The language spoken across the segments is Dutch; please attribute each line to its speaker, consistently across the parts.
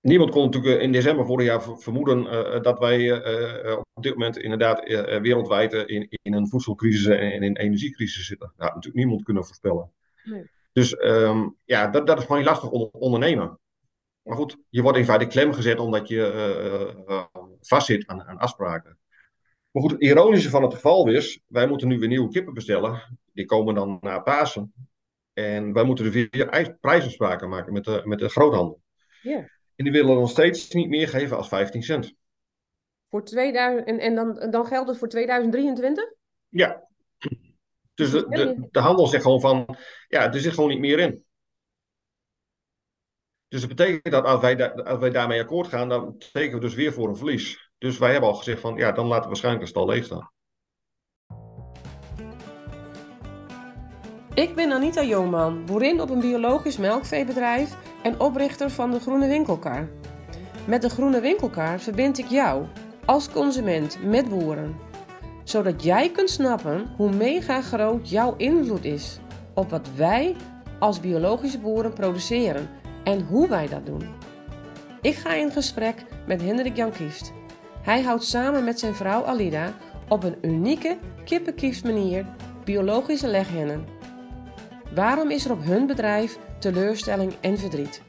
Speaker 1: Niemand kon natuurlijk in december vorig jaar vermoeden dat wij op dit moment inderdaad wereldwijd in, in een voedselcrisis en in een energiecrisis zitten. Nou, natuurlijk niemand kunnen voorspellen. Nee. Dus um, ja, dat, dat is gewoon lastig ondernemen. Maar goed, je wordt in feite klem gezet omdat je vastzit aan, aan afspraken. Maar goed, het ironische van het geval is, wij moeten nu weer nieuwe kippen bestellen. Die komen dan na Pasen. En wij moeten er weer prijsafspraken maken met de, met de groothandel. Ja. En die willen nog steeds niet meer geven als 15 cent.
Speaker 2: Voor 2000, en en dan, dan geldt het voor 2023?
Speaker 1: Ja. Dus de, de, de handel zegt gewoon van, ja, er zit gewoon niet meer in. Dus dat betekent dat als wij, als wij daarmee akkoord gaan, dan tekenen we dus weer voor een verlies. Dus wij hebben al gezegd van, ja, dan laten we waarschijnlijk de stal leeg staan.
Speaker 2: Ik ben Anita Jooman, boerin op een biologisch melkveebedrijf en oprichter van de Groene Winkelkar. Met de Groene Winkelkar verbind ik jou als consument met boeren, zodat jij kunt snappen hoe mega groot jouw invloed is op wat wij als biologische boeren produceren en hoe wij dat doen. Ik ga in gesprek met Hendrik Jan Kieft. Hij houdt samen met zijn vrouw Alida op een unieke kippenkiefsmanier biologische leghennen. Waarom is er op hun bedrijf teleurstelling en verdriet?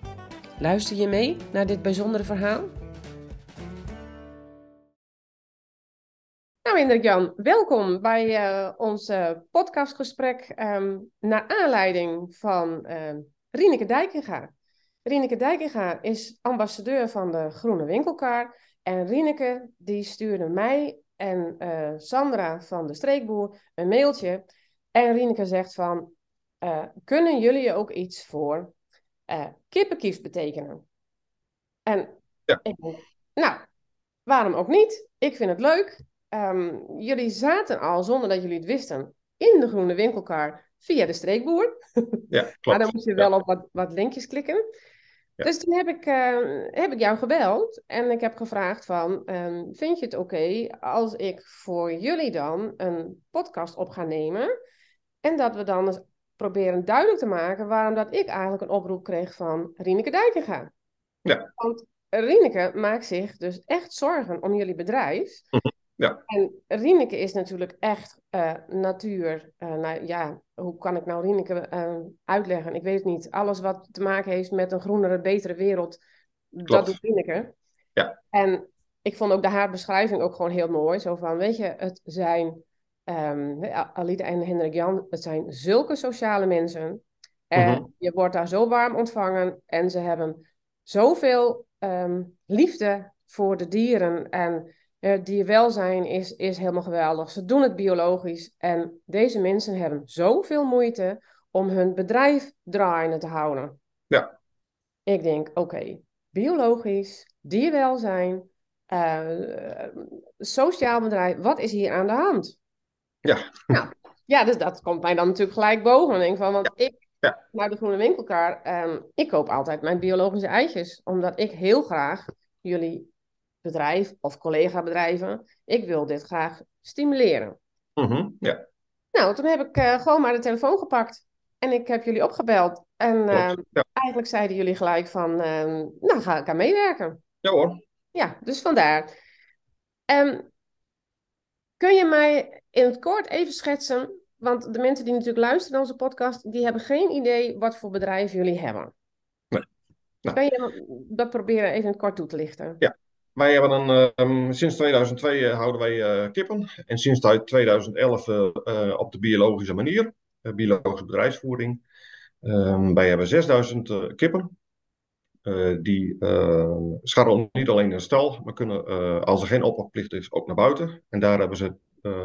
Speaker 2: Luister je mee naar dit bijzondere verhaal? Nou, Hendrik Jan, welkom bij uh, ons podcastgesprek um, naar aanleiding van uh, Rieneke Dijkinga. Rieneke Dijkinga is ambassadeur van de Groene Winkelkar. En Rieneke die stuurde mij en uh, Sandra van de Streekboer een mailtje. En Rieneke zegt van, uh, kunnen jullie ook iets voor uh, kippenkief betekenen? En ja. ik denk, nou, waarom ook niet? Ik vind het leuk. Um, jullie zaten al, zonder dat jullie het wisten, in de Groene Winkelkar via de Streekboer. Ja, klopt. maar dan moet je wel op wat, wat linkjes klikken. Dus toen heb ik, uh, heb ik jou gebeld en ik heb gevraagd van, um, vind je het oké als ik voor jullie dan een podcast op ga nemen en dat we dan eens proberen duidelijk te maken waarom dat ik eigenlijk een oproep kreeg van Rieneke Dijkenga. Ja. Want Rieneke maakt zich dus echt zorgen om jullie bedrijf. Mhm. Ja. En Rieneke is natuurlijk echt uh, natuur. Uh, nou ja, hoe kan ik nou Rieneke uh, uitleggen? Ik weet het niet. Alles wat te maken heeft met een groenere, betere wereld, dat doet Rieneke. Ja. En ik vond ook de haar beschrijving ook gewoon heel mooi. Zo van, weet je, het zijn, um, Alida en Hendrik Jan, het zijn zulke sociale mensen. En mhm. je wordt daar zo warm ontvangen. En ze hebben zoveel um, liefde voor de dieren. En uh, dierwelzijn is, is helemaal geweldig. Ze doen het biologisch. En deze mensen hebben zoveel moeite om hun bedrijf draaiende te houden. Ja. Ik denk, oké, biologisch, dierwelzijn, uh, sociaal bedrijf, wat is hier aan de hand? Ja. Nou, ja, dus dat komt mij dan natuurlijk gelijk boven. denk van, want ik, ja. naar de Groene Winkelkar, um, ik koop altijd mijn biologische eitjes. Omdat ik heel graag jullie bedrijf of collega-bedrijven. Ik wil dit graag stimuleren. Mm ja. Nou, toen heb ik uh, gewoon maar de telefoon gepakt. En ik heb jullie opgebeld. En uh, eigenlijk zeiden jullie gelijk van, uh, nou ga ik aan meewerken.
Speaker 1: Ja hoor.
Speaker 2: Ja, dus vandaar. Um, kun je mij in het kort even schetsen, want de mensen die natuurlijk luisteren naar onze podcast, die hebben geen idee wat voor bedrijf jullie hebben. Nee. Nou. Kun je dat proberen even in het kort toe te lichten?
Speaker 1: Ja, wij hebben een, um, sinds 2002 uh, eh, houden wij uh, kippen. En sinds 2011 uh, eh, op de biologische manier, biologische bedrijfsvoering. Um, wij hebben 6000 kippen. die scharrelen niet alleen in de stal, maar kunnen, als er geen opvangplicht is, ook naar buiten. En daar hebben ze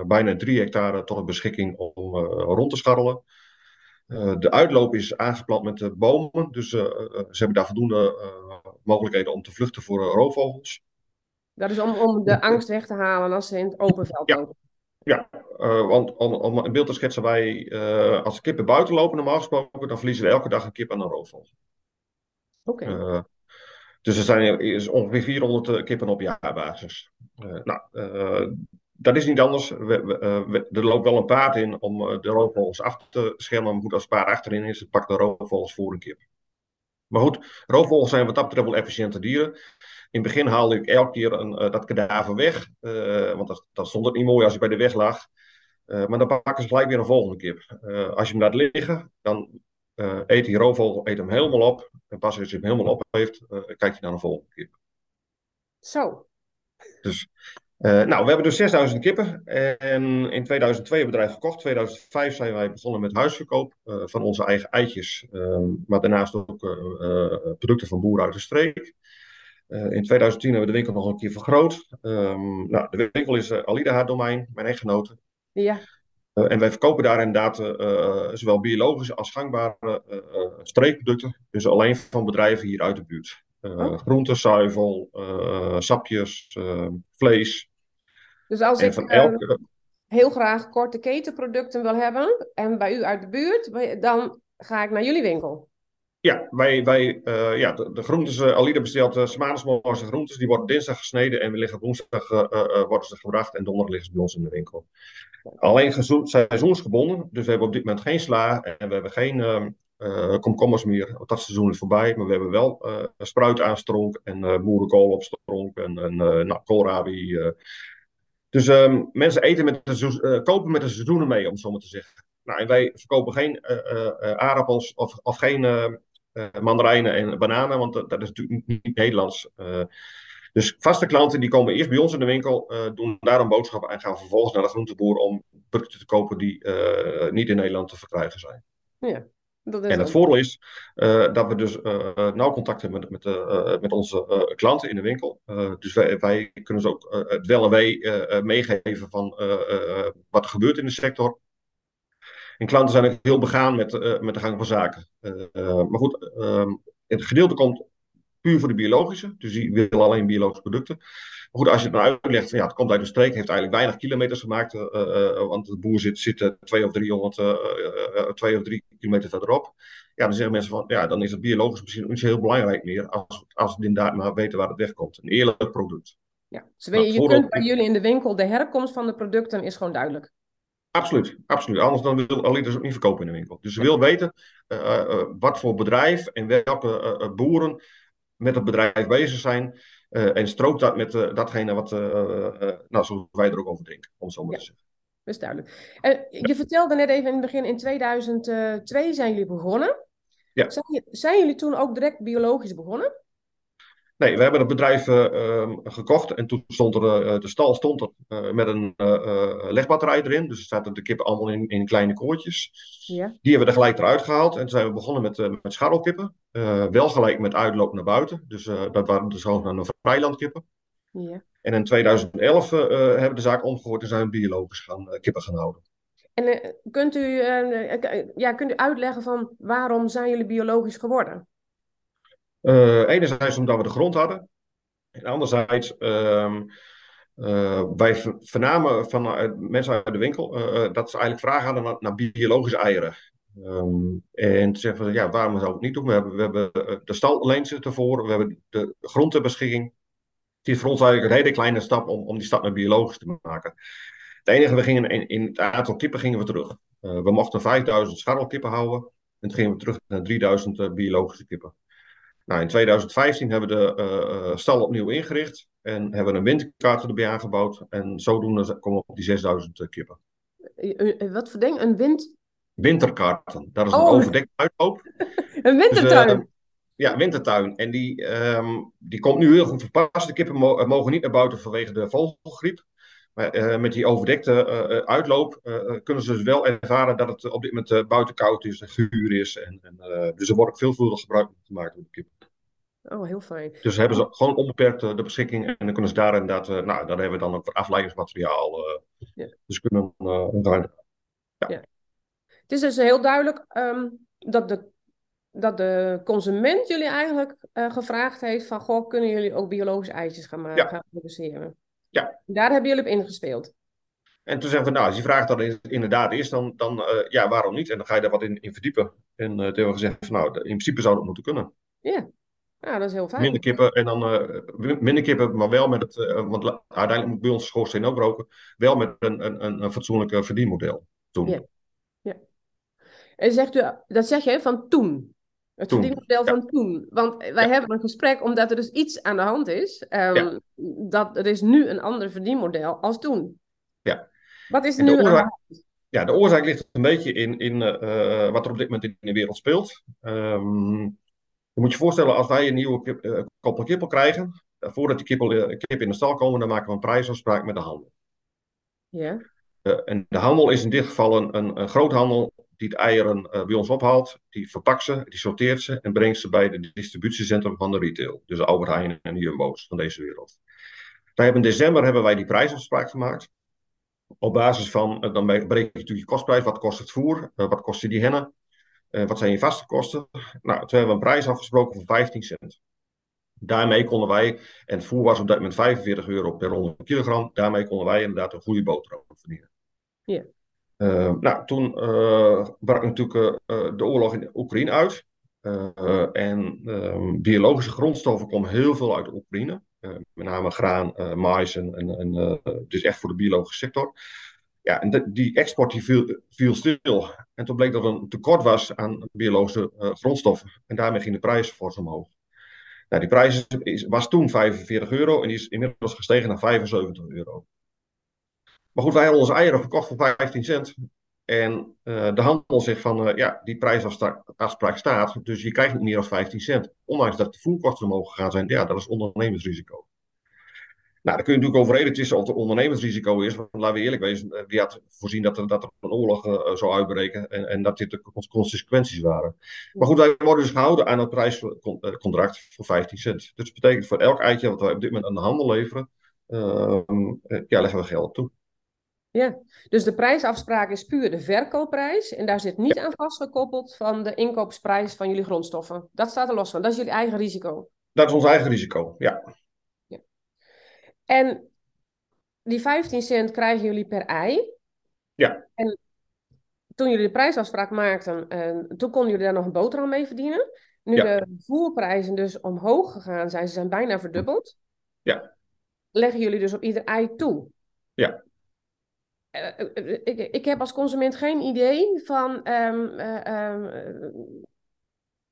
Speaker 1: bijna 3 hectare tot beschikking om rond te scharrelen. de uitloop is aangeplant met bomen, dus ze hebben daar voldoende mogelijkheden om te vluchten voor roofvogels.
Speaker 2: Dat is om, om de angst weg te halen als ze in het open veld
Speaker 1: ja. lopen. Ja, uh, want om, om een beeld te schetsen, wij, uh, als kippen buiten lopen normaal gesproken, dan verliezen we elke dag een kip aan een roofvogel. Oké. Okay. Uh, dus er zijn is ongeveer 400 kippen op jaarbasis. nou, dat is niet anders. We, we, er loopt wel een paard in om de roofvogels af te schermen. Maar goed, als het paard achterin is, pakt de roofvogels voor een kip. Maar goed, roofvogels zijn wat dat betreft wel efficiënte dieren. In het begin haalde ik elke keer een, dat kadaver weg, want dat, dat, stond het niet mooi als hij bij de weg lag. maar dan pakken ze gelijk weer een volgende kip. als je hem laat liggen, dan eet die roofvogel eet hem helemaal op. En pas als hij hem helemaal op heeft, kijkt hij naar een volgende kip.
Speaker 2: Zo.
Speaker 1: Dus uh, nou, we hebben dus 6000 kippen. En in 2002 hebben we het bedrijf gekocht. In 2005 zijn wij begonnen met huisverkoop uh, van onze eigen eitjes. Uh, maar daarnaast ook uh, producten van boeren uit de streek. in 2010 hebben we de winkel nog een keer vergroot. Um, nou, de winkel is Alida haar domein, mijn echtgenote.
Speaker 2: Ja.
Speaker 1: en wij verkopen daar inderdaad zowel biologische als gangbare streekproducten. Dus alleen van bedrijven hier uit de buurt. Oh. Groenten, zuivel, sapjes, vlees.
Speaker 2: Dus als ik elke... heel graag korte ketenproducten wil hebben en bij u uit de buurt, dan ga ik naar jullie winkel.
Speaker 1: Ja, wij, wij, uh, ja de, de groentes, uh, Alida bestelt uh, maandagsmorgens groentes, die worden dinsdag gesneden en we liggen woensdag worden ze gebracht en donderdag liggen ze bij ons in de winkel. Alleen seizoensgebonden, dus we hebben op dit moment geen sla en we hebben geen uh, komkommers meer. Dat seizoen is voorbij, maar we hebben wel spruit aan stronk en boerenkool op stronk en, en nou, koolrabi. Dus um, mensen eten met de, uh, kopen met de seizoenen mee, om het zo maar te zeggen. Nou, en wij verkopen geen uh, uh, aardappels of, geen mandarijnen en bananen, want dat is natuurlijk niet, niet Nederlands. dus vaste klanten die komen eerst bij ons in de winkel, doen daar een boodschap en gaan vervolgens naar de groenteboer om producten te kopen die niet in Nederland te verkrijgen zijn.
Speaker 2: Ja,
Speaker 1: en het voordeel is uh, dat we dus uh, nauw contact hebben met, met, uh, met onze klanten in de winkel. dus wij, wij, kunnen ze ook het wel en wee meegeven van wat er gebeurt in de sector. En klanten zijn ook heel begaan met, met de gang van zaken. maar goed, ehm, het gedeelte komt puur voor de biologische. Dus die willen alleen biologische producten. Maar goed, als je het nou uitlegt, ja, het komt uit de streek, heeft eigenlijk weinig kilometers gemaakt. Uh, uh, want de boer zit, zit twee of 300, twee of drie kilometer verderop. Ja, dan zeggen mensen van, ja, dan is het biologisch misschien niet zo heel belangrijk meer. Als, als we inderdaad maar weten waar het wegkomt. Een eerlijk product.
Speaker 2: Ja, dus nou, je kunt bij jullie in de winkel, de herkomst van de producten is gewoon duidelijk.
Speaker 1: Absoluut, absoluut. Anders dan wil Alidas ook niet verkopen in de winkel. Dus ze wil weten wat voor bedrijf en welke boeren met het bedrijf bezig zijn. Uh, en strookt dat met uh, datgene wat, uh, nou, zoals wij er ook over denken, om zo maar ja, te zeggen.
Speaker 2: Dat is duidelijk. je vertelde net even in het begin, in 2002 zijn jullie begonnen.
Speaker 1: Ja.
Speaker 2: Zijn, zijn, jullie toen ook direct biologisch begonnen?
Speaker 1: Nee, we hebben het bedrijf uh, gekocht en toen stond er, uh, de stal stond er uh, met een legbatterij erin. Dus er zaten de kippen allemaal in, in kleine koortjes.
Speaker 2: Ja.
Speaker 1: Die hebben we er gelijk eruit gehaald en toen zijn we begonnen met, met scharrelkippen. Wel gelijk met uitloop naar buiten, dus dat waren de zogenaamde vrijlandkippen.
Speaker 2: Ja.
Speaker 1: En in 2011 hebben we de zaak omgegooid en zijn we biologisch gaan, kippen gaan houden.
Speaker 2: En kunt, u, ja, kunt u uitleggen van waarom zijn jullie biologisch geworden?
Speaker 1: Enerzijds omdat we de grond hadden. En anderzijds, uh, wij vernamen van uh, mensen uit de winkel dat ze eigenlijk vragen hadden naar, naar biologische eieren. Um, en te zeggen van, ja, waarom zou ik het niet doen? We hebben, we hebben de stal alleen zitten voor, we hebben de grond ter beschikking. Het is voor ons eigenlijk een hele kleine stap om, om die stap naar biologisch te maken. Het enige, we gingen in, in het aantal kippen gingen we terug. we mochten 5000 scharrelkippen houden. En toen gingen we terug naar 3000 biologische kippen. Nou, in 2015 hebben we de stal opnieuw ingericht en hebben we een winterkaart erbij aangebouwd. En zodoende komen we op die 6000 uh, kippen.
Speaker 2: Wat voor ding? Een wind...
Speaker 1: Winterkaarten. Dat is een oh. overdekt uitloop.
Speaker 2: een wintertuin? Dus, uh,
Speaker 1: ja, wintertuin. En die, um, die komt nu heel goed verpast. De kippen mo mogen niet naar buiten vanwege de vogelgriep. Maar uh, met die overdekte uh, uitloop uh, kunnen ze dus wel ervaren dat het op dit moment buiten koud is en guur is. En, en dus er wordt ook veelvuldig gebruik gemaakt door de kippen.
Speaker 2: Oh, heel fijn.
Speaker 1: Dus hebben ze gewoon onbeperkt de beschikking en dan kunnen ze daar inderdaad, nou, daar hebben we dan ook afleidingsmateriaal. Ja. Dus kunnen uh,
Speaker 2: ja. ja. Het is dus heel duidelijk um, dat, de, dat de consument jullie eigenlijk gevraagd heeft van, goh, kunnen jullie ook biologische eitjes gaan, maken, gaan produceren?
Speaker 1: Ja.
Speaker 2: Daar hebben jullie op ingespeeld.
Speaker 1: En toen zeggen we, nou, als die vraag dan inderdaad is, dan, dan uh, ja, waarom niet? En dan ga je daar wat in, in verdiepen. En uh, toen hebben we gezegd, van, nou, in principe zou dat moeten kunnen.
Speaker 2: Ja, ja dat is heel fijn.
Speaker 1: Minder kippen, en dan uh, minder kippen, maar wel met het, want uiteindelijk moet bij ons schoorsteen ook roken, wel met een, een, een fatsoenlijk verdienmodel toen.
Speaker 2: Ja. En zegt u, dat zeg je van toen? Het
Speaker 1: Toen,
Speaker 2: verdienmodel
Speaker 1: ja.
Speaker 2: van toen. Want wij hebben een gesprek omdat er dus iets aan de hand is. ehm,
Speaker 1: Ja.
Speaker 2: dat er is nu een ander verdienmodel als toen.
Speaker 1: Ja.
Speaker 2: Wat is er nu
Speaker 1: de
Speaker 2: aan de
Speaker 1: oorzaak-
Speaker 2: hand?
Speaker 1: Ja, de oorzaak ligt een beetje in, in eh, wat er op dit moment in de wereld speelt. Ehm, je moet je voorstellen, als wij een nieuwe kip, eh, koppel kippel krijgen, eh, voordat die kippel, eh, kip in de stal komen, dan maken we een prijsafspraak met de handel.
Speaker 2: Ja.
Speaker 1: Eh, en de handel is in dit geval een, een, een groothandel die de eieren eh, bij ons ophaalt, die verpakt ze, die sorteert ze en brengt ze bij de distributiecentrum van de retail. Dus Albert Heijn en de Jumbo's van deze wereld. Wij hebben in december hebben wij die prijsafspraak gemaakt. Op basis van, eh, dan bereken je natuurlijk je kostprijs. Wat kost het voer? Eh, wat kosten die hennen? Wat zijn je vaste kosten? Nou, toen hebben we een prijs afgesproken van 15 cent. Daarmee konden wij, en het voer was op dat moment 45 euro per 100 kilogram. Daarmee konden wij inderdaad een goede boterham verdienen.
Speaker 2: Ja.
Speaker 1: Eh, nou, toen eh, brak natuurlijk eh, de oorlog in Oekraïne uit. En ehm, biologische grondstoffen komen heel veel uit Oekraïne. Met name graan, mais en, en, dus echt voor de biologische sector. Ja, en die export die viel, viel stil. En toen bleek dat er een tekort was aan biologische grondstoffen. En daarmee ging de prijs fors omhoog. Nou, die prijs was toen 45 euro en die is inmiddels gestegen naar 75 euro. Maar goed, wij hadden onze eieren verkocht voor 15 cent. En eh, de handel zegt van, eh, ja, die prijsafspraak staat, dus je krijgt niet meer dan 15 cent. Ondanks dat de voerkosten omhoog gegaan zijn, ja, dat is ondernemersrisico. Nou, daar kun je natuurlijk over reden twisten of het ondernemersrisico is. Want laten we eerlijk wezen, eh, wie had voorzien dat er, dat er een oorlog eh, zou uitbreken en, en dat dit de cons- consequenties waren. Maar goed, wij worden dus gehouden aan het prijscontract voor 15 cent. Dus dat betekent voor elk eitje wat wij op dit moment aan de handel leveren, ehm, eh, ja, leggen we geld toe.
Speaker 2: Ja, dus de prijsafspraak is puur de verkoopprijs. En daar zit niet aan vastgekoppeld van de inkoopprijs van jullie grondstoffen. Dat staat er los van. Dat is jullie eigen risico.
Speaker 1: Dat is ons eigen risico, ja.
Speaker 2: En die 15 cent krijgen jullie per ei.
Speaker 1: Ja.
Speaker 2: En toen jullie de prijsafspraak maakten, eh, toen konden jullie daar nog een boterham mee verdienen. Nu
Speaker 1: Ja.
Speaker 2: de voerprijzen dus omhoog gegaan zijn, ze zijn bijna verdubbeld.
Speaker 1: Ja.
Speaker 2: Leggen jullie dus op ieder ei toe.
Speaker 1: Ja.
Speaker 2: Eh, eh, eh, ik, ik heb als consument geen idee van ehm, eh, ehm, eh,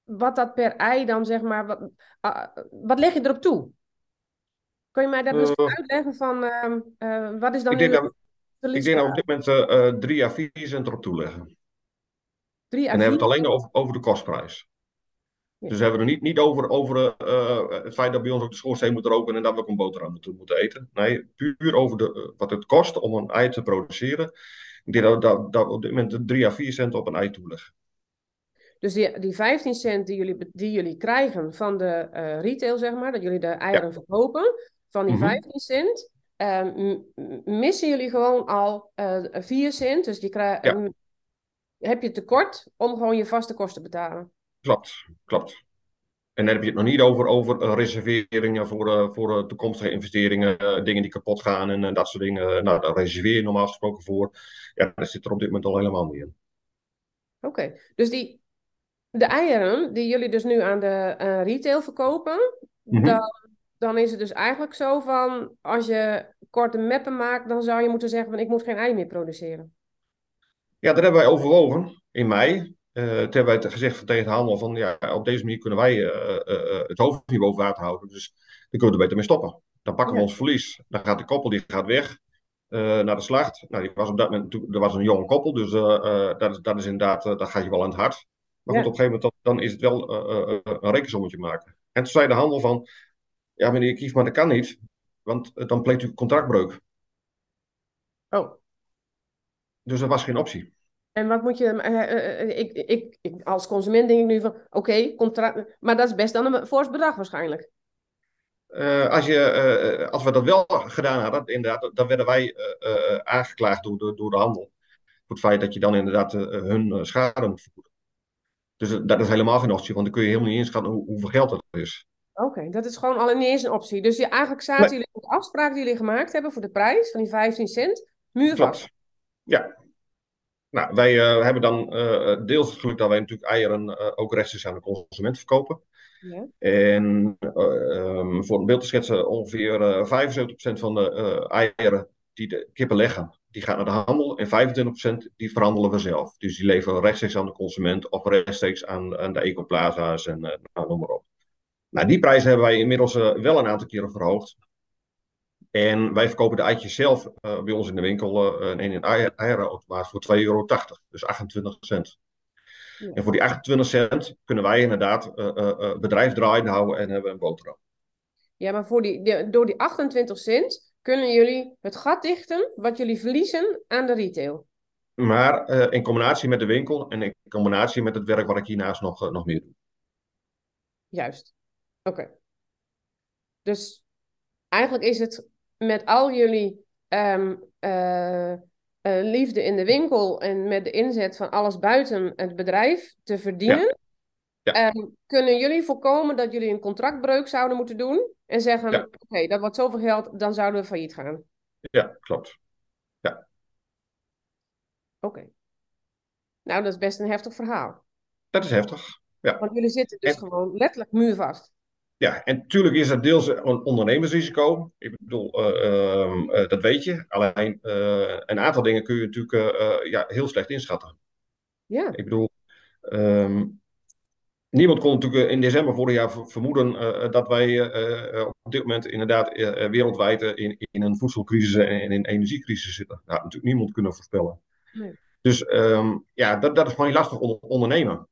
Speaker 2: wat dat per ei dan zeg maar. Wat, ah, wat leg je erop toe? Kun je mij dat misschien
Speaker 1: Eh,
Speaker 2: uitleggen van ehm, eh, wat is dan
Speaker 1: Ik denk dat, ik denk dat we op dit moment 3 à 4 cent erop toeleggen.
Speaker 2: Drie à
Speaker 1: En dan hebben we het
Speaker 2: vier?
Speaker 1: alleen over, over de kostprijs. Dus we hebben het niet, niet over, over eh, het feit dat bij ons ook de schoorsteen moet roken en dat we ook een boterham moeten, moeten eten. Nee, puur over de, eh, wat het kost om een ei te produceren. Ik denk dat, dat, dat we op dit moment de 3 à 4 cent op een ei toeleggen.
Speaker 2: Dus die, die 15 cent die jullie, die jullie krijgen van de eh, retail, zeg maar, dat jullie de eieren verkopen, van die
Speaker 1: Mhm.
Speaker 2: 15 cent, missen jullie gewoon al eh 4 cent. Dus je krijgt,
Speaker 1: Ja.
Speaker 2: heb je tekort om gewoon je vaste kosten te betalen.
Speaker 1: Klopt, klopt. En dan heb je het nog niet over, over eh, reserveringen voor, eh, voor eh, toekomstige investeringen, dingen die kapot gaan en dat soort dingen. Nou, daar reserveer je normaal gesproken voor. Ja, dat zit er op dit moment al helemaal niet in.
Speaker 2: Oké, dus die, de eieren die jullie dus nu aan de retail verkopen,
Speaker 1: Mhm.
Speaker 2: dan, dan is het dus eigenlijk zo van, als je korte meppen maakt, dan zou je moeten zeggen van ik moet geen ei meer produceren.
Speaker 1: Ja, dat hebben wij overwogen in mei. Eh toen hebben wij gezegd van tegen de handel van ja, op deze manier kunnen wij eh, eh, eh, het hoofd niet boven water houden. Dus dan kunnen we er beter mee stoppen. Dan pakken we
Speaker 2: Ja.
Speaker 1: ons verlies. Dan gaat de koppel die gaat weg eh, naar de slacht. Nou, die was op dat moment er was een jonge koppel, dus eh, eh, dat, is, dat is inderdaad, eh, dat gaat je wel aan het hart. Maar
Speaker 2: Ja.
Speaker 1: goed, op een gegeven moment dan, dan is het wel eh, eh, een rekensommetje maken. En toen zei de handel van ja meneer Kief, maar dat kan niet. Want eh, dan pleegt u contractbreuk.
Speaker 2: Oh.
Speaker 1: Dus dat was geen optie.
Speaker 2: En wat moet je, eh, eh, eh, ik, ik, ik, als consument denk ik nu van, oké, contract, maar dat is best dan een fors bedrag waarschijnlijk.
Speaker 1: Als, je, als we dat wel gedaan hadden, inderdaad, dan werden wij aangeklaagd door de, door de handel. Voor het feit dat je dan inderdaad hun schade moet vergoeden. Dus dat is helemaal geen optie, want dan kun je helemaal niet inschatten hoe, hoeveel geld dat is.
Speaker 2: Oké, dat is gewoon al niet eens een optie. Dus je, eigenlijk zaten jullie op de afspraak die jullie gemaakt hebben voor de prijs van die 15 cent, muurvast.
Speaker 1: Ja. Nou, wij eh, hebben dan eh, deels het geluk dat wij natuurlijk eieren eh, ook rechtstreeks aan de consument verkopen.
Speaker 2: Ja.
Speaker 1: En eh, ehm, voor een beeld te schetsen, ongeveer eh 75% van de eieren die de kippen leggen, die gaat naar de handel en 25% die verhandelen we zelf. Dus die leveren rechtstreeks aan de consument of rechtstreeks aan, aan de ecoplaza's en nou, noem maar op. Nou, die prijzen hebben wij inmiddels wel een aantal keren verhoogd. En wij verkopen de eitjes zelf uh, bij ons in de winkel uh, in een eierautomaat voor 2,80 euro, dus 28 cent. Ja. En voor die 28 cent kunnen wij inderdaad uh, bedrijf draaiende houden en hebben een boterham.
Speaker 2: Ja, maar voor die, die, door die 28 cent kunnen jullie het gat dichten wat jullie verliezen aan de retail.
Speaker 1: Maar in combinatie met de winkel en in combinatie met het werk wat ik hiernaast nog, nog meer doe.
Speaker 2: Juist. Oké. Dus eigenlijk is het met al jullie um, uh, uh, liefde in de winkel en met de inzet van alles buiten het bedrijf te verdienen, ja. Ja. Um, kunnen jullie voorkomen dat jullie een contractbreuk zouden moeten doen en zeggen: ja. Oké, okay, dat wordt zoveel geld, dan zouden we failliet gaan?
Speaker 1: Ja, klopt. Ja.
Speaker 2: Oké. Okay. Nou, dat is best een heftig verhaal.
Speaker 1: Dat is heftig. Ja.
Speaker 2: Want jullie zitten dus en... gewoon letterlijk muurvast.
Speaker 1: Ja, en natuurlijk is dat deels een ondernemersrisico. Ik bedoel, uh, uh, dat weet je. Alleen uh, een aantal dingen kun je natuurlijk ja, heel slecht inschatten.
Speaker 2: Ja.
Speaker 1: Ik bedoel, um, niemand kon natuurlijk in december vorig jaar vermoeden dat wij op dit moment inderdaad wereldwijd in, in een voedselcrisis en in een energiecrisis zitten. Nou, natuurlijk niemand kunnen voorspellen. Nee. Dus um, ja, dat, dat is gewoon lastig onder, ondernemen.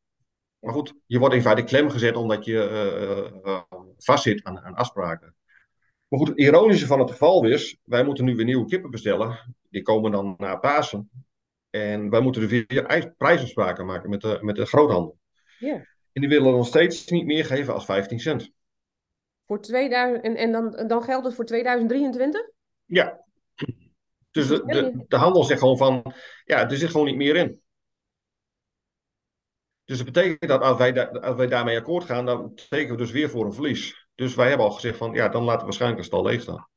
Speaker 1: Maar goed, je wordt in feite klem gezet omdat je uh, uh, vastzit aan, aan, afspraken. Maar goed, het ironische van het geval is, wij moeten nu weer nieuwe kippen bestellen. Die komen dan na Pasen. En wij moeten er weer prijsafspraken maken met de, met de groothandel.
Speaker 2: Yeah.
Speaker 1: En die willen nog steeds niet meer geven als 15 cent.
Speaker 2: Voor 2000, en en dan, dan geldt het voor 2023?
Speaker 1: Ja. Dus de, de, de handel zegt gewoon van, ja, er zit gewoon niet meer in. Dus dat betekent dat als wij, als wij daarmee akkoord gaan, dan tekenen we dus weer voor een verlies. Dus wij hebben al gezegd van, ja, dan laten we waarschijnlijk een stal leeg staan.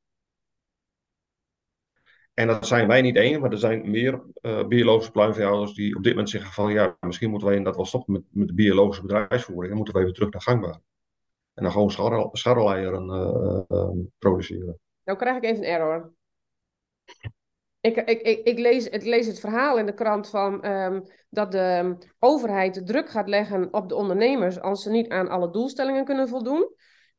Speaker 1: En dat zijn wij niet één, maar er zijn meer uh, biologische pluimveehouders die op dit moment zeggen van, ja, misschien moeten wij inderdaad wel stoppen met, met de biologische bedrijfsvoering en moeten wij weer terug naar gangbaar. En dan gewoon scharrel, scharreleieren uh, uh, produceren.
Speaker 2: Nou krijg ik even een error. Ik, ik, ik, ik, lees, ik lees het verhaal in de krant van um, dat de overheid druk gaat leggen op de ondernemers als ze niet aan alle doelstellingen kunnen voldoen.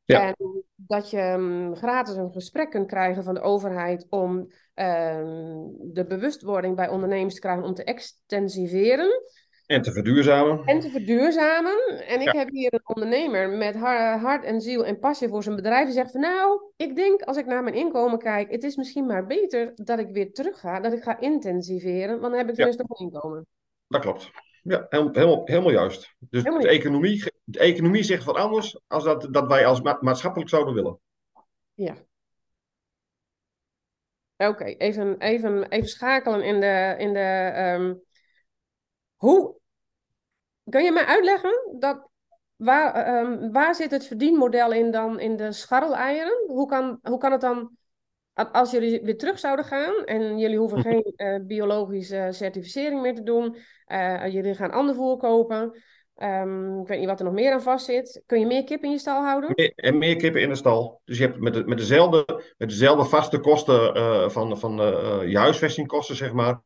Speaker 2: Ja. En dat je um, gratis een gesprek kunt krijgen van de overheid om um, de bewustwording bij ondernemers te krijgen om te extensiveren.
Speaker 1: En te verduurzamen.
Speaker 2: En te verduurzamen. En ik ja. heb hier een ondernemer met hart en ziel en passie voor zijn bedrijf. Die zegt van nou, ik denk als ik naar mijn inkomen kijk, het is misschien maar beter dat ik weer terug ga, dat ik ga intensiveren, want dan heb ik ja. nog een inkomen.
Speaker 1: Dat klopt. Ja, helemaal, helemaal juist. Dus helemaal de, economie, de economie zegt wat anders als dat, dat wij als ma maatschappelijk zouden willen.
Speaker 2: Ja. Oké, okay, even, even, even schakelen in de, in de um, hoe Kun je mij uitleggen dat, waar, um, waar zit het verdienmodel in dan in de scharreleieren? Hoe kan, hoe kan het dan, als jullie weer terug zouden gaan en jullie hoeven mhm. geen uh, biologische certificering meer te doen, uh, jullie gaan ander voer kopen, um, ik weet niet wat er nog meer aan vast zit. Kun je meer kippen in je stal houden?
Speaker 1: Meer, en meer kippen in de stal. Dus je hebt met, de, met, dezelfde, met dezelfde vaste kosten uh, van, van je huisvestingkosten, zeg maar,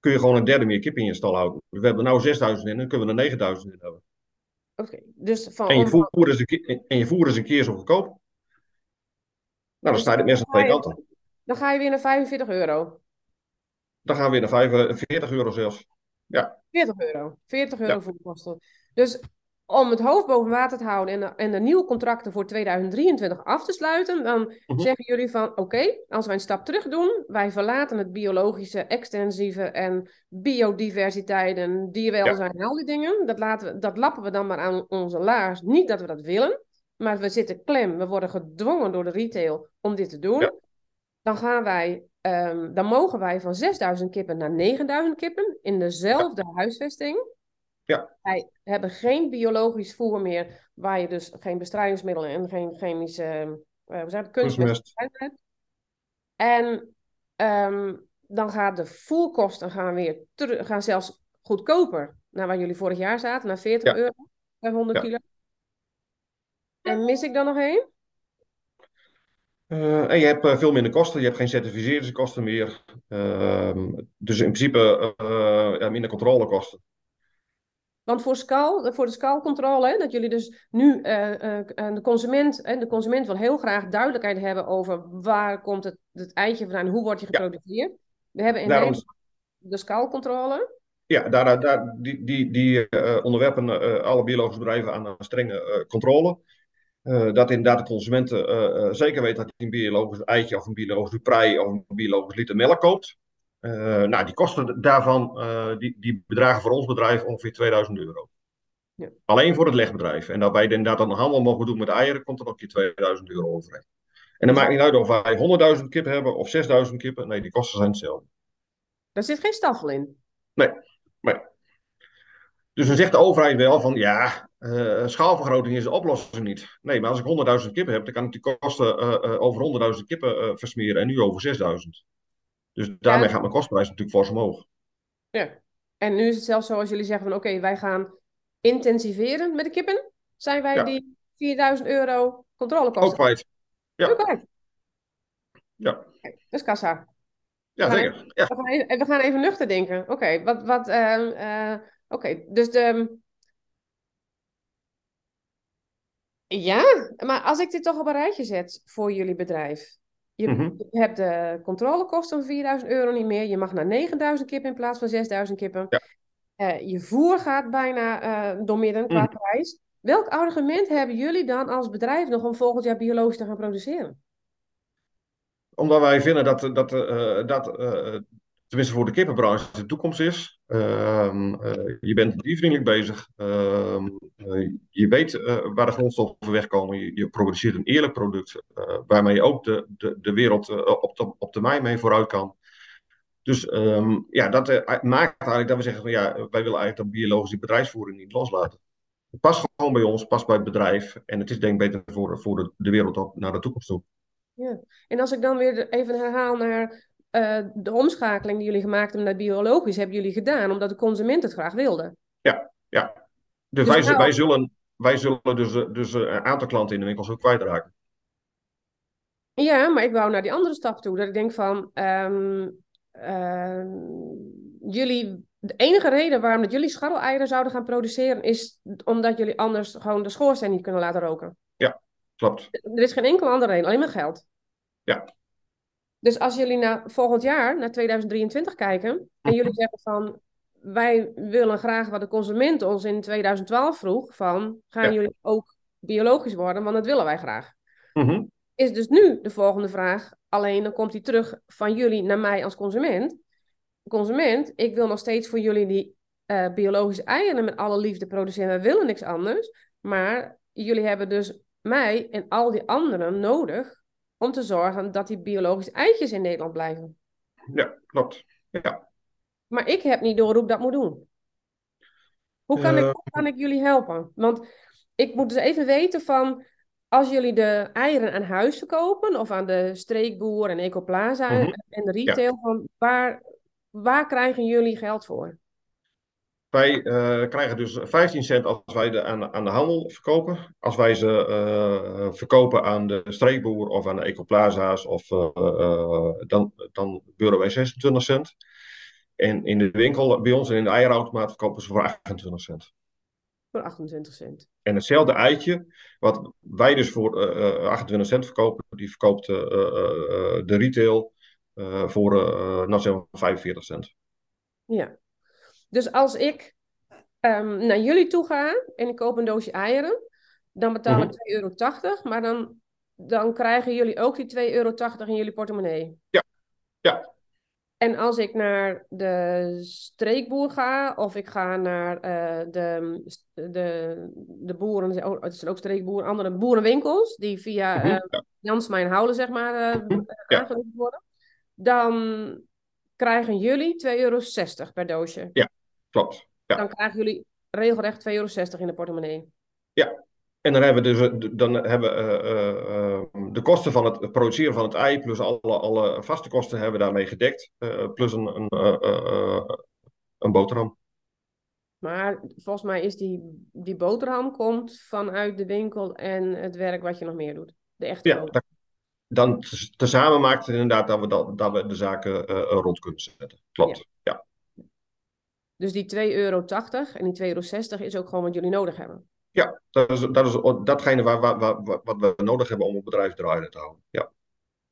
Speaker 1: kun je gewoon een derde meer kip in je stal houden. We hebben er nu 6000 in, dan kunnen we er 9000 in hebben.
Speaker 2: Oké, okay, dus van...
Speaker 1: En je, voer is een keer, en je voer is een keer zo goedkoop. Nou, dan dus staat het mes aan twee kanten.
Speaker 2: Dan ga je weer naar 45 euro.
Speaker 1: Dan gaan we weer naar 45 euro zelfs. Ja.
Speaker 2: 40 euro. 40 euro ja. voor de kosten. Dus om het hoofd boven water te houden en de, en de nieuwe contracten voor 2023 af te sluiten, dan -huh. zeggen jullie van oké, okay, als wij een stap terug doen, wij verlaten het biologische, extensieve en biodiversiteit en dierwelzijn ja. en al die dingen, dat, laten we, dat lappen we dan maar aan onze laars. Niet dat we dat willen, maar we zitten klem, we worden gedwongen door de retail om dit te doen. Ja. Dan gaan wij um, dan mogen wij van 6000 kippen naar 9000 kippen in dezelfde ja. huisvesting.
Speaker 1: Ja.
Speaker 2: Wij hebben geen biologisch voer meer, waar je dus geen bestrijdingsmiddelen en geen chemische uh, we kunstmest hebt. En um, dan gaat de voerkosten gaan weer terug, gaan zelfs goedkoper naar waar jullie vorig jaar zaten, naar 40 ja. euro per 100 ja. kilo. En mis ik dan nog één?
Speaker 1: en je hebt veel minder kosten, je hebt geen certificeringskosten meer. Ehm, dus in principe ja, minder controlekosten.
Speaker 2: Want voor, scal, voor de scalcontrole, dat jullie dus nu uh, de, consument, de consument wil heel graag duidelijkheid hebben over waar komt het, het eitje vandaan, hoe wordt je geproduceerd. We hebben in Daarom... De scalcontrole.
Speaker 1: Ja, daar, daar, die, die, die onderwerpen alle biologische bedrijven aan een strenge controle. dat inderdaad de consument zeker weet dat hij een biologisch eitje of een biologisch prei of een biologisch liter melk koopt. Uh, nou, die kosten daarvan, uh, die, die bedragen voor ons bedrijf ongeveer 2000 euro. Ja. Alleen voor het legbedrijf. En dat wij inderdaad dan handel mogen doen met eieren, komt er nog een keer 2000 euro overheen. En dan maakt niet uit of wij 100.000 kippen hebben of 6.000 kippen. Nee, die kosten zijn hetzelfde.
Speaker 2: Daar zit geen staffel in.
Speaker 1: Nee, nee. Dus dan zegt de overheid wel van ja, uh, schaalvergroting is de oplossing niet. Nee, maar als ik 100.000 kippen heb, dan kan ik die kosten over 100.000 kippen versmeren en nu over 6.000. Dus daarmee gaat mijn kostprijs natuurlijk fors omhoog.
Speaker 2: Ja, en nu is het zelfs zo als jullie zeggen van oké, wij gaan intensiveren met de kippen. Zijn wij die 4000 euro controlekosten?
Speaker 1: Ook kwijt. Ja. Ook kwijt.
Speaker 2: Ja. Okay, dus kassa.
Speaker 1: Ja, we zeker.
Speaker 2: Even, ja. We, gaan even, we, gaan even, nuchter denken. Oké, wat, wat, uh, oké, dus de... Ja, maar als ik dit toch op een rijtje zet voor jullie bedrijf. Je, mhm. hebt de controlekosten van 4000 euro niet meer. Je mag naar 9000 kippen in plaats van 6000 kippen. Ja. Uh, je voer gaat bijna uh, door midden qua mhm. prijs. Welk argument hebben jullie dan als bedrijf nog om volgend jaar biologisch te gaan produceren?
Speaker 1: Omdat wij vinden dat, dat, uh, dat tenminste voor de kippenbranche, de toekomst is. Ehm, eh, je bent diervriendelijk bezig. Ehm, eh, je weet uh, waar de grondstoffen wegkomen. Je, je produceert een eerlijk product waarmee je ook de, de, de wereld op, op termijn mee vooruit kan. Dus ehm, ja, dat maakt eigenlijk dat we zeggen van ja, wij willen eigenlijk dat biologische bedrijfsvoering niet loslaten. Het past gewoon bij ons, past bij het bedrijf. En het is denk ik beter voor, voor de, de wereld op, naar de toekomst toe.
Speaker 2: Ja, en als ik dan weer even herhaal naar uh, de omschakeling die jullie gemaakt hebben naar biologisch, hebben jullie gedaan omdat de consument het graag wilde.
Speaker 1: Ja, ja. Dus, dus wij, wij, zullen, wij zullen dus, eh, dus eh, een aantal klanten in de winkels ook kwijtraken.
Speaker 2: Ja, maar ik wou naar die andere stap toe. Dat ik denk van, um, jullie, de enige reden waarom dat jullie scharreleieren zouden gaan produceren, is omdat jullie anders gewoon de schoorsteen niet kunnen laten roken.
Speaker 1: Ja, klopt.
Speaker 2: Er is geen enkel andere reden, alleen maar geld.
Speaker 1: Ja,
Speaker 2: dus als jullie naar volgend jaar, naar 2023 kijken, en jullie zeggen van wij willen graag wat de consument ons in 2012 vroeg, van gaan jullie ook biologisch worden, want dat willen wij graag. Mhm. Is dus nu de volgende vraag, alleen dan komt die terug van jullie naar mij als consument. Consument, ik wil nog steeds voor jullie die uh, biologische eieren met alle liefde produceren, wij willen niks anders, maar jullie hebben dus mij en al die anderen nodig om te zorgen dat die biologische eitjes in Nederland blijven.
Speaker 1: Ja, klopt. Ja.
Speaker 2: Maar ik heb niet door hoe ik dat moet doen. Hoe kan, ik, eh. hoe kan ik jullie helpen? Want ik moet dus even weten van, als jullie de eieren aan huis verkopen, of aan de streekboer en Ecoplaza mhm. en de retail, van waar, waar krijgen jullie geld voor?
Speaker 1: Wij uh, krijgen dus 15 cent als wij de, aan, aan de handel verkopen. Als wij ze uh, verkopen aan de streekboer of aan de ecoplaza's, of, uh, dan, dan beuren wij 26 cent. En in de winkel, bij ons in de eierautomaat, verkopen ze voor 28 cent.
Speaker 2: Voor 28 cent.
Speaker 1: En hetzelfde eitje, wat wij dus voor 28 cent verkopen, die verkoopt de retail voor nou, 45 cent.
Speaker 2: Ja, dus als ik um, naar jullie toe ga en ik koop een doosje eieren, dan betaal ik 2,80 mhm. euro, maar dan, dan krijgen jullie ook die 2,80 euro in jullie portemonnee.
Speaker 1: Ja, ja.
Speaker 2: En als ik naar de streekboer ga, of ik ga naar uh, de, de, de boeren, oh, het zijn ook streekboeren, andere boerenwinkels, die via mm -hmm, uh, Jans Mijn Houden, zeg maar, uh, mm worden, dan krijgen jullie 2,60 euro per doosje.
Speaker 1: Ja, klopt. Ja.
Speaker 2: Dan krijgen jullie regelrecht 2,60 euro in de portemonnee.
Speaker 1: Ja, en dan hebben we dus dan hebben, uh, uh, de kosten van het produceren van het ei, plus alle, alle vaste kosten hebben we daarmee gedekt. Uh, plus een, een, een boterham.
Speaker 2: Maar volgens mij is die, die boterham komt vanuit de winkel en het werk wat je nog meer doet. De echte
Speaker 1: ja, dat, dan tezamen maakt het inderdaad dat we, dat, dat we de zaken rond kunnen zetten. Klopt, ja.
Speaker 2: Dus die 2,80 euro en die 2,60 euro is ook gewoon wat jullie nodig hebben?
Speaker 1: Ja, dat is, dat is datgene waar, waar, waar, wat we nodig hebben om het bedrijf draaiende te houden. Ja.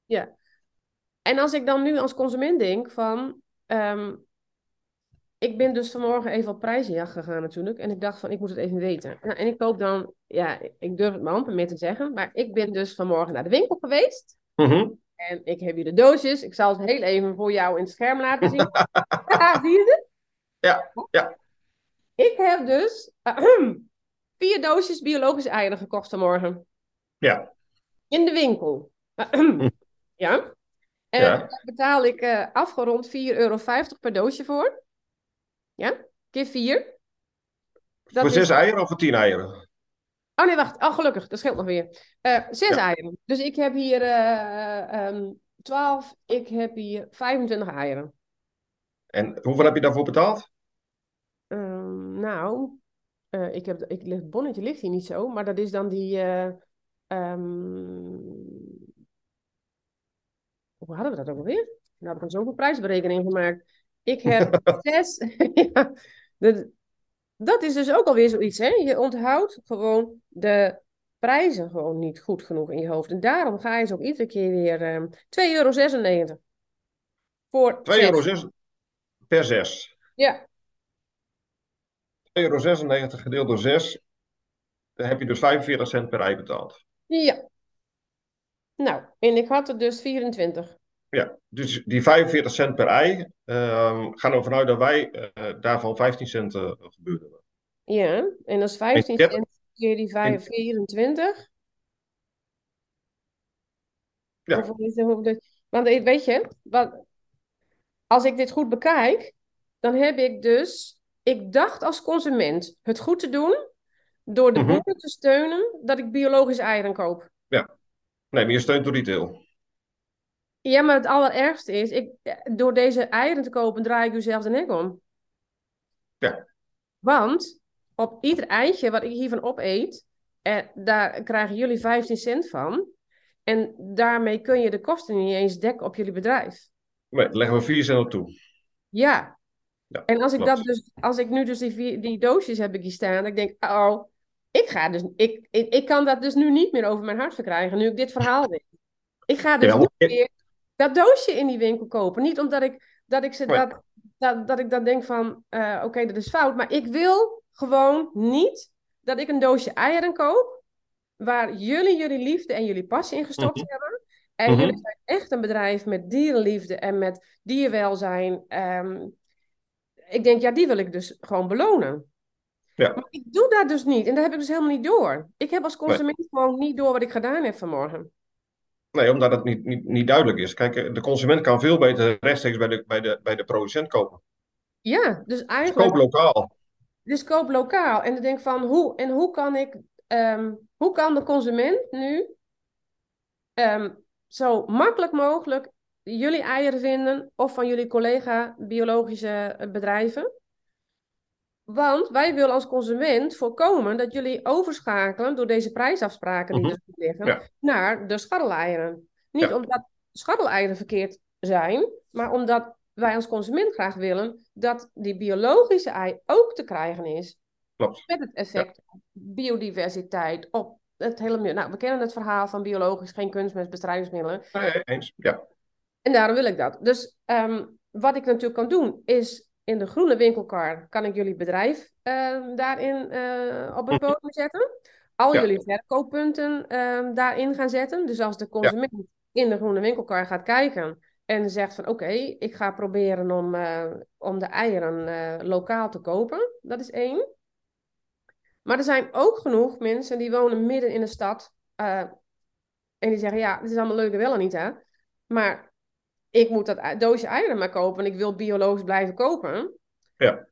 Speaker 2: ja. En als ik dan nu als consument denk van... Um, ik ben dus vanmorgen even op prijzenjacht gegaan natuurlijk. En ik dacht van, ik moet het even weten. Nou, en ik koop dan, ja, ik durf het maar amper meer te zeggen. Maar ik ben dus vanmorgen naar de winkel geweest.
Speaker 1: Mm
Speaker 2: En ik heb hier de doosjes. Ik zal het heel even voor jou in het scherm laten zien. ja, zie je het?
Speaker 1: Ja, ja.
Speaker 2: Ik heb dus vier doosjes biologische eieren gekocht vanmorgen.
Speaker 1: Ja.
Speaker 2: In de winkel. ja. En daar betaal ik uh, afgerond 4,50 euro per doosje voor. Ja? Keer 4.
Speaker 1: voor 6 eieren of voor 10 eieren?
Speaker 2: Oh nee, wacht. Oh, gelukkig. Dat scheelt nog weer. Uh, 6 eieren. Dus ik heb hier uh, um, 12. Ik heb hier 25 eieren.
Speaker 1: En hoeveel heb je daarvoor betaald?
Speaker 2: Um, nou, uh, ik heb, ik, het bonnetje ligt hier niet zo, maar dat is dan die. Uh, um... Hoe hadden we dat ook alweer? Nou, heb ik zoveel prijsberekening gemaakt. Ik heb zes. ja, de, dat is dus ook alweer zoiets, hè? Je onthoudt gewoon de prijzen gewoon niet goed genoeg in je hoofd. En daarom ga je ze ook iedere keer weer um, 2,96 euro. Voor
Speaker 1: 2,06 euro per 6.
Speaker 2: Ja. 2,96
Speaker 1: euro gedeeld door 6. Dan heb je dus 45 cent per ei betaald.
Speaker 2: Ja. Nou, en ik had er dus 24.
Speaker 1: Ja, dus die 45 cent per ei, uh, gaan er vanuit dat wij uh, daarvan 15 cent uh, gebeurden.
Speaker 2: Ja, en dat is 15 cent keer die 5, 24.
Speaker 1: Ja.
Speaker 2: Want weet je, wat, als ik dit goed bekijk, dan heb ik dus, ik dacht als consument het goed te doen door de mm -hmm. boeren te steunen dat ik biologische eieren koop.
Speaker 1: Ja, nee, maar je steunt door retail.
Speaker 2: Ja, maar het allerergste is, ik, door deze eieren te kopen, draai ik u zelf de nek om.
Speaker 1: Ja.
Speaker 2: Want op ieder eitje wat ik hiervan opeet, eh, daar krijgen jullie 15 cent van. En daarmee kun je de kosten niet eens dekken op jullie bedrijf.
Speaker 1: Nee, leggen we 4 cent op toe.
Speaker 2: Ja. ja en als ik, dat dus, als ik nu dus die, die doosjes heb ik hier staan, ik denk, oh, ik, ga dus, ik, ik, ik kan dat dus nu niet meer over mijn hart verkrijgen, nu ik dit verhaal weet. Ik ga dus ja, niet meer dat doosje in die winkel kopen. Niet omdat ik, dat, ik ze, dat, dat, dat ik dan denk van, uh, oké, dat is fout. Maar ik wil gewoon niet dat ik een doosje eieren koop, waar jullie jullie liefde en jullie passie in gestopt mm -hmm. hebben. En jullie zijn echt een bedrijf met dierenliefde en met dierwelzijn. Um, ik denk, ja, die wil ik dus gewoon belonen.
Speaker 1: Ja.
Speaker 2: Maar ik doe dat dus niet. En dat heb ik dus helemaal niet door. Ik heb als consument nee. gewoon niet door wat ik gedaan heb vanmorgen.
Speaker 1: Nee, omdat het niet, niet, niet duidelijk is. Kijk, de consument kan veel beter rechtstreeks bij de, bij de, bij de producent kopen.
Speaker 2: Ja, dus eigenlijk...
Speaker 1: Dus koop lokaal.
Speaker 2: Dus koop lokaal. En dan denk van, hoe, en hoe kan ik... Um, hoe kan de consument nu um, zo makkelijk mogelijk jullie eieren vinden of van jullie collega biologische bedrijven? Want wij willen als consument voorkomen dat jullie overschakelen door deze prijsafspraken die mm -hmm. er liggen ja. naar de scharreleieren. Niet ja. omdat scharreleieren verkeerd zijn, maar omdat wij als consument graag willen dat die biologische ei ook te krijgen is.
Speaker 1: Klopt.
Speaker 2: Met het effect ja. op biodiversiteit, op het hele milieu. Nou, we kennen het verhaal van biologisch, geen kunstmest, bestrijdingsmiddelen.
Speaker 1: Nee, eens, ja.
Speaker 2: En daarom wil ik dat. Dus um, wat ik natuurlijk kan doen, is in de groene winkelkar kan ik jullie bedrijf uh, daarin uh, op het podium zetten. Al ja. jullie verkooppunten uh, daarin gaan zetten. Dus als de consument ja. in de groene winkelkar gaat kijken en zegt van oké, okay, ik ga proberen om, eh, om de eieren lokaal te kopen. Dat is één. Maar er zijn ook genoeg mensen die wonen midden in de stad. en die zeggen ja, het is allemaal leuk en wel en niet hè. Maar ik moet dat doosje eieren maar kopen en ik wil biologisch blijven kopen.
Speaker 1: Ja.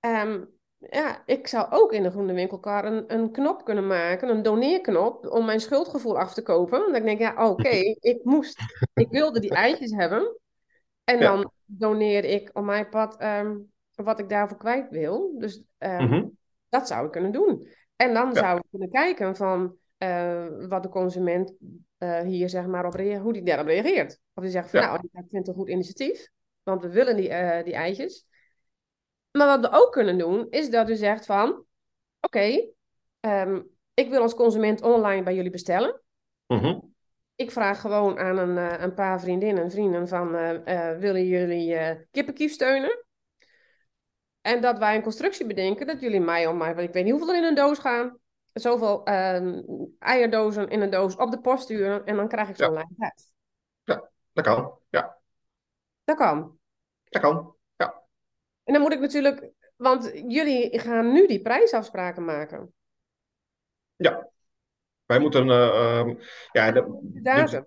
Speaker 2: Um, ja, ik zou ook in de groene winkelkar een, een knop kunnen maken, een doneerknop, om mijn schuldgevoel af te kopen. Denk ik, ja, oké, okay, ik moest, ik wilde die eitjes hebben. En ja. dan doneer ik op mijn pad um, wat ik daarvoor kwijt wil. Dus um, mm -hmm. Dat zou ik kunnen doen. En dan ja. zou ik kunnen kijken van, eh, wat de consument eh, hier zeg maar op reageert, hoe die daarop reageert. Of die zegt van
Speaker 1: Ja.
Speaker 2: nou, ik vind het een goed initiatief, want we willen die, eh, die eitjes. Maar wat we ook kunnen doen, is dat u zegt van, oké, ehm, ik wil als consument online bij jullie bestellen.
Speaker 1: Mhm.
Speaker 2: Ik vraag gewoon aan een, een paar vriendinnen en vrienden van, willen jullie kippenkief steunen? En dat wij een constructie bedenken dat jullie mij om mij, want ik weet niet hoeveel er in een doos gaan, zoveel ehm, eierdozen in een doos op de post sturen en dan krijg ik ze
Speaker 1: Ja.
Speaker 2: thuis.
Speaker 1: Dat kan. Ja,
Speaker 2: Dat kan.
Speaker 1: dat kan.
Speaker 2: En dan moet ik natuurlijk, want jullie gaan nu die prijsafspraken maken.
Speaker 1: Wij moeten. eh, ehm, ja, de,
Speaker 2: De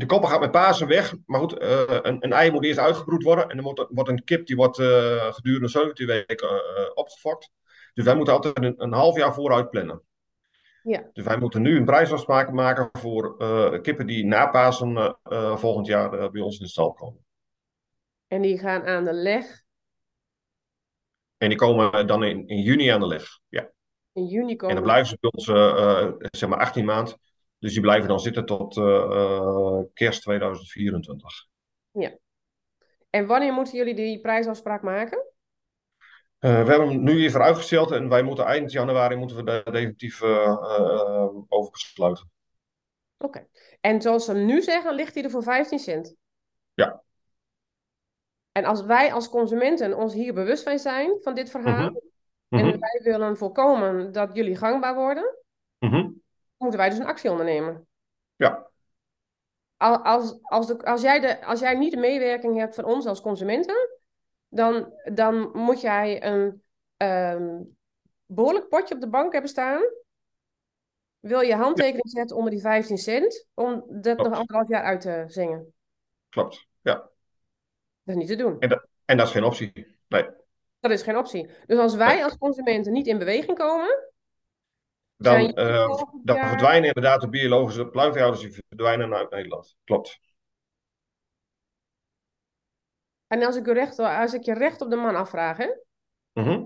Speaker 1: de, koppen gaat met Pasen weg. Maar goed, eh, een, een ei moet eerst uitgebroed worden. En dan wordt, wordt een kip die wordt eh, gedurende 17 weken eh, opgefokt. Dus wij moeten altijd een, een half jaar vooruit plannen.
Speaker 2: Ja.
Speaker 1: Dus wij moeten nu een prijsafspraak maken voor kippen die na Pasen volgend jaar bij ons in de stal komen.
Speaker 2: En die gaan aan de leg.
Speaker 1: En die komen dan in, in juni aan de leg. Ja.
Speaker 2: In juni
Speaker 1: En
Speaker 2: komen.
Speaker 1: dan blijven ze bij ons zeg maar 18 maand. Dus die blijven dan zitten tot eh, eh, kerst 2024.
Speaker 2: En wanneer moeten jullie die prijsafspraak maken?
Speaker 1: Eh, we hebben hem nu even uitgesteld en wij moeten eind januari moeten we daar definitief eh, over besluiten.
Speaker 2: Oké. En zoals ze nu zeggen, ligt die er voor 15 cent.
Speaker 1: Ja.
Speaker 2: En als wij als consumenten ons hier bewust van zijn, van dit verhaal,
Speaker 1: Mhm.
Speaker 2: en
Speaker 1: Mhm.
Speaker 2: wij willen voorkomen dat jullie gangbaar worden,
Speaker 1: Mhm.
Speaker 2: Moeten wij dus een actie ondernemen.
Speaker 1: Ja.
Speaker 2: Al- Als, als, de, als, jij de, als jij niet de meewerking hebt van ons als consumenten, dan, dan moet jij een ehm, behoorlijk potje op de bank hebben staan. Wil je handtekening zetten onder die 15 cent, om dat nog
Speaker 1: Klopt.
Speaker 2: anderhalf jaar uit te zingen?
Speaker 1: Klopt. Ja.
Speaker 2: Dat is niet te doen.
Speaker 1: En dat is geen optie. Nee.
Speaker 2: Dat is geen optie. Dus als wij als consumenten niet in beweging komen,
Speaker 1: Dan, eh, dan verdwijnen inderdaad de biologische pluimveehouders die verdwijnen uit Nederland. Klopt.
Speaker 2: en als ik, u recht, als ik je recht op de man afvraag, hè,
Speaker 1: Mhm.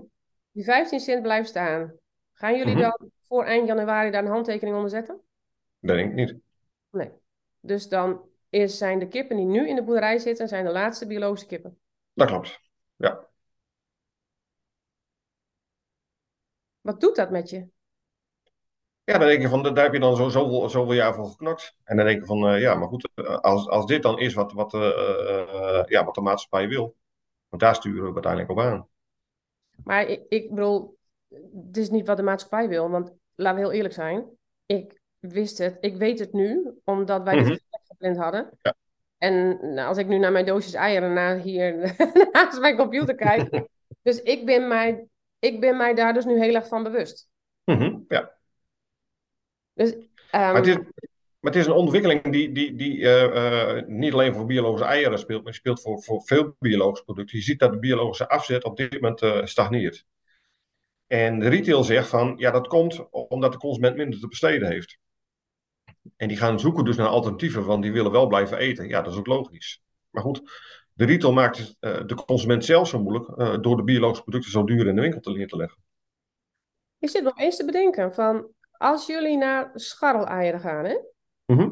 Speaker 2: die 15 cent blijft staan, gaan jullie
Speaker 1: Mhm.
Speaker 2: dan voor eind januari daar een handtekening onder zetten?
Speaker 1: Dat denk ik niet.
Speaker 2: Nee. Dus dan is, zijn de kippen die nu in de boerderij zitten, zijn de laatste biologische kippen.
Speaker 1: Dat klopt. Ja.
Speaker 2: Wat doet dat met je?
Speaker 1: Ja, dan denk je van, daar heb je dan zo, zoveel, zoveel jaar voor geknokt. En dan denk je van, eh, ja, maar goed, eh, als, als dit dan is wat, wat, eh, ja, wat de maatschappij wil, want daar sturen we uiteindelijk op aan.
Speaker 2: Maar ik, ik bedoel, het is niet wat de maatschappij wil, want laten we heel eerlijk zijn. Ik wist het, ik weet het nu, omdat wij dit gesprek gepland hadden.
Speaker 1: Ja.
Speaker 2: En nou, als ik nu naar mijn doosjes eieren naar hier naast mijn computer kijk. dus ik ben, mij, ik ben mij daar dus nu heel erg van bewust.
Speaker 1: Mhm, ja.
Speaker 2: Dus, ehm,
Speaker 1: Maar het is, maar het is een ontwikkeling die, die, die eh, eh, niet alleen voor biologische eieren speelt, maar speelt voor, voor veel biologische producten. Je ziet dat de biologische afzet op dit moment eh, stagneert. En de retail zegt van, ja, dat komt omdat de consument minder te besteden heeft. En die gaan zoeken dus naar alternatieven, want die willen wel blijven eten. Ja, dat is ook logisch. Maar goed, de retail maakt de consument zelf zo moeilijk door de biologische producten zo duur in de winkel te neer te leggen.
Speaker 2: ik zit nog eens te bedenken van, als jullie naar scharreleieren gaan, hè,
Speaker 1: Mhm.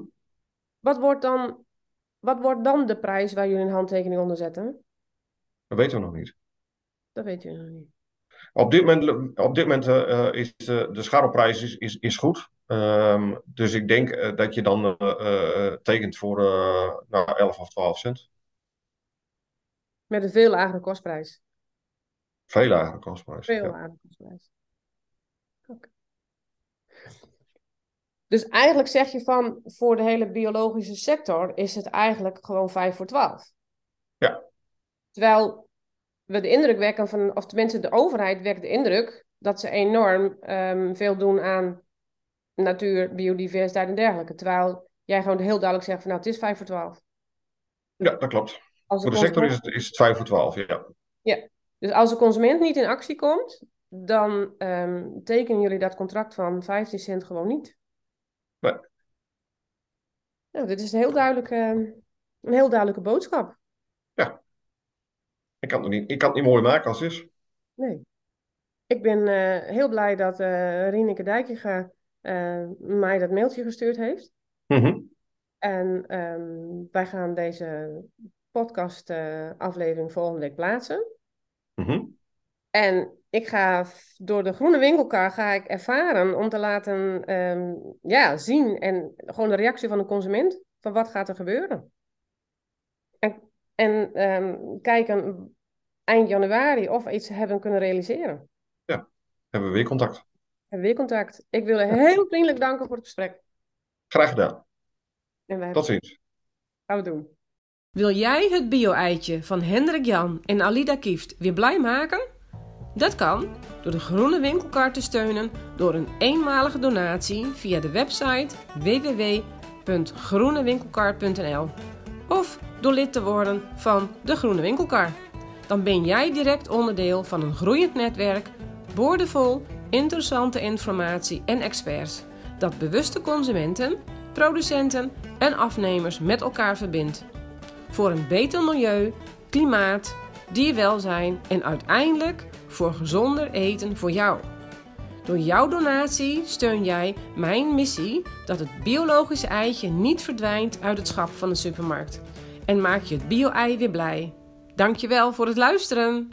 Speaker 2: wat wordt dan, wat wordt dan de prijs waar jullie een handtekening onder zetten?
Speaker 1: Dat weten we nog niet.
Speaker 2: Dat weet u nog niet.
Speaker 1: Op dit moment, op dit moment eh, eh, is de, de scharrelprijs is, is, is goed. Ehm, dus ik denk eh, dat je dan eh, eh, tekent voor eh nou, 11 of 12 cent.
Speaker 2: Met een veel lagere kostprijs.
Speaker 1: Veel lagere kostprijs.
Speaker 2: Veel
Speaker 1: Ja.
Speaker 2: lagere kostprijs. Oké. Dus eigenlijk zeg je van, voor de hele biologische sector is het eigenlijk gewoon 5 voor 12.
Speaker 1: Ja.
Speaker 2: Terwijl we de indruk wekken van, of tenminste de overheid wekt de indruk dat ze enorm ehm, veel doen aan natuur, biodiversiteit en dergelijke. Terwijl jij gewoon heel duidelijk zegt van, nou het is 5 voor 12.
Speaker 1: ja, dat klopt. Voor de sector is het, is het 5 voor 12. Ja.
Speaker 2: Dus als de consument niet in actie komt, dan ehm, tekenen jullie dat contract van 15 cent gewoon niet.
Speaker 1: Nee.
Speaker 2: Nou, dit is een heel, duidelijke, een heel duidelijke boodschap.
Speaker 1: Ik, kan het niet, ik kan het niet mooi maken als het is.
Speaker 2: Nee. Ik ben eh, heel blij dat eh Rieneke Dijkjega
Speaker 3: uh, mij dat mailtje gestuurd heeft.
Speaker 1: Mhm.
Speaker 3: En ehm, wij gaan deze podcast uh, aflevering volgende week plaatsen.
Speaker 1: Mhm.
Speaker 3: En ik ga door de groene winkelkar ga ik ervaren om te laten ehm, ja, zien en gewoon de reactie van de consument van wat gaat er gebeuren. En, en ehm, kijken eind januari of we iets hebben kunnen realiseren.
Speaker 1: Ja, hebben we weer contact.
Speaker 3: Hebben we weer contact. Ik wil heel vriendelijk danken voor het gesprek.
Speaker 1: Graag gedaan.
Speaker 3: En wij
Speaker 1: Tot ziens.
Speaker 3: Gaan we doen.
Speaker 2: Wil jij het bio-eitje van Hendrik Jan en Alida Kieft weer blij maken? Dat kan door de Groene Winkelkar te steunen door een eenmalige donatie via de website www.groenewinkelkar.nl of door lid te worden van de Groene Winkelkar. Dan ben jij direct onderdeel van een groeiend netwerk, boordevol interessante informatie en experts dat bewuste consumenten, producenten en afnemers met elkaar verbindt. Voor een beter milieu, klimaat, dierwelzijn en uiteindelijk voor gezonder eten voor jou. Door jouw donatie steun jij mijn missie dat het biologische eitje niet verdwijnt uit het schap van de supermarkt. En maak je het bio-ei weer blij. Dankjewel voor het luisteren.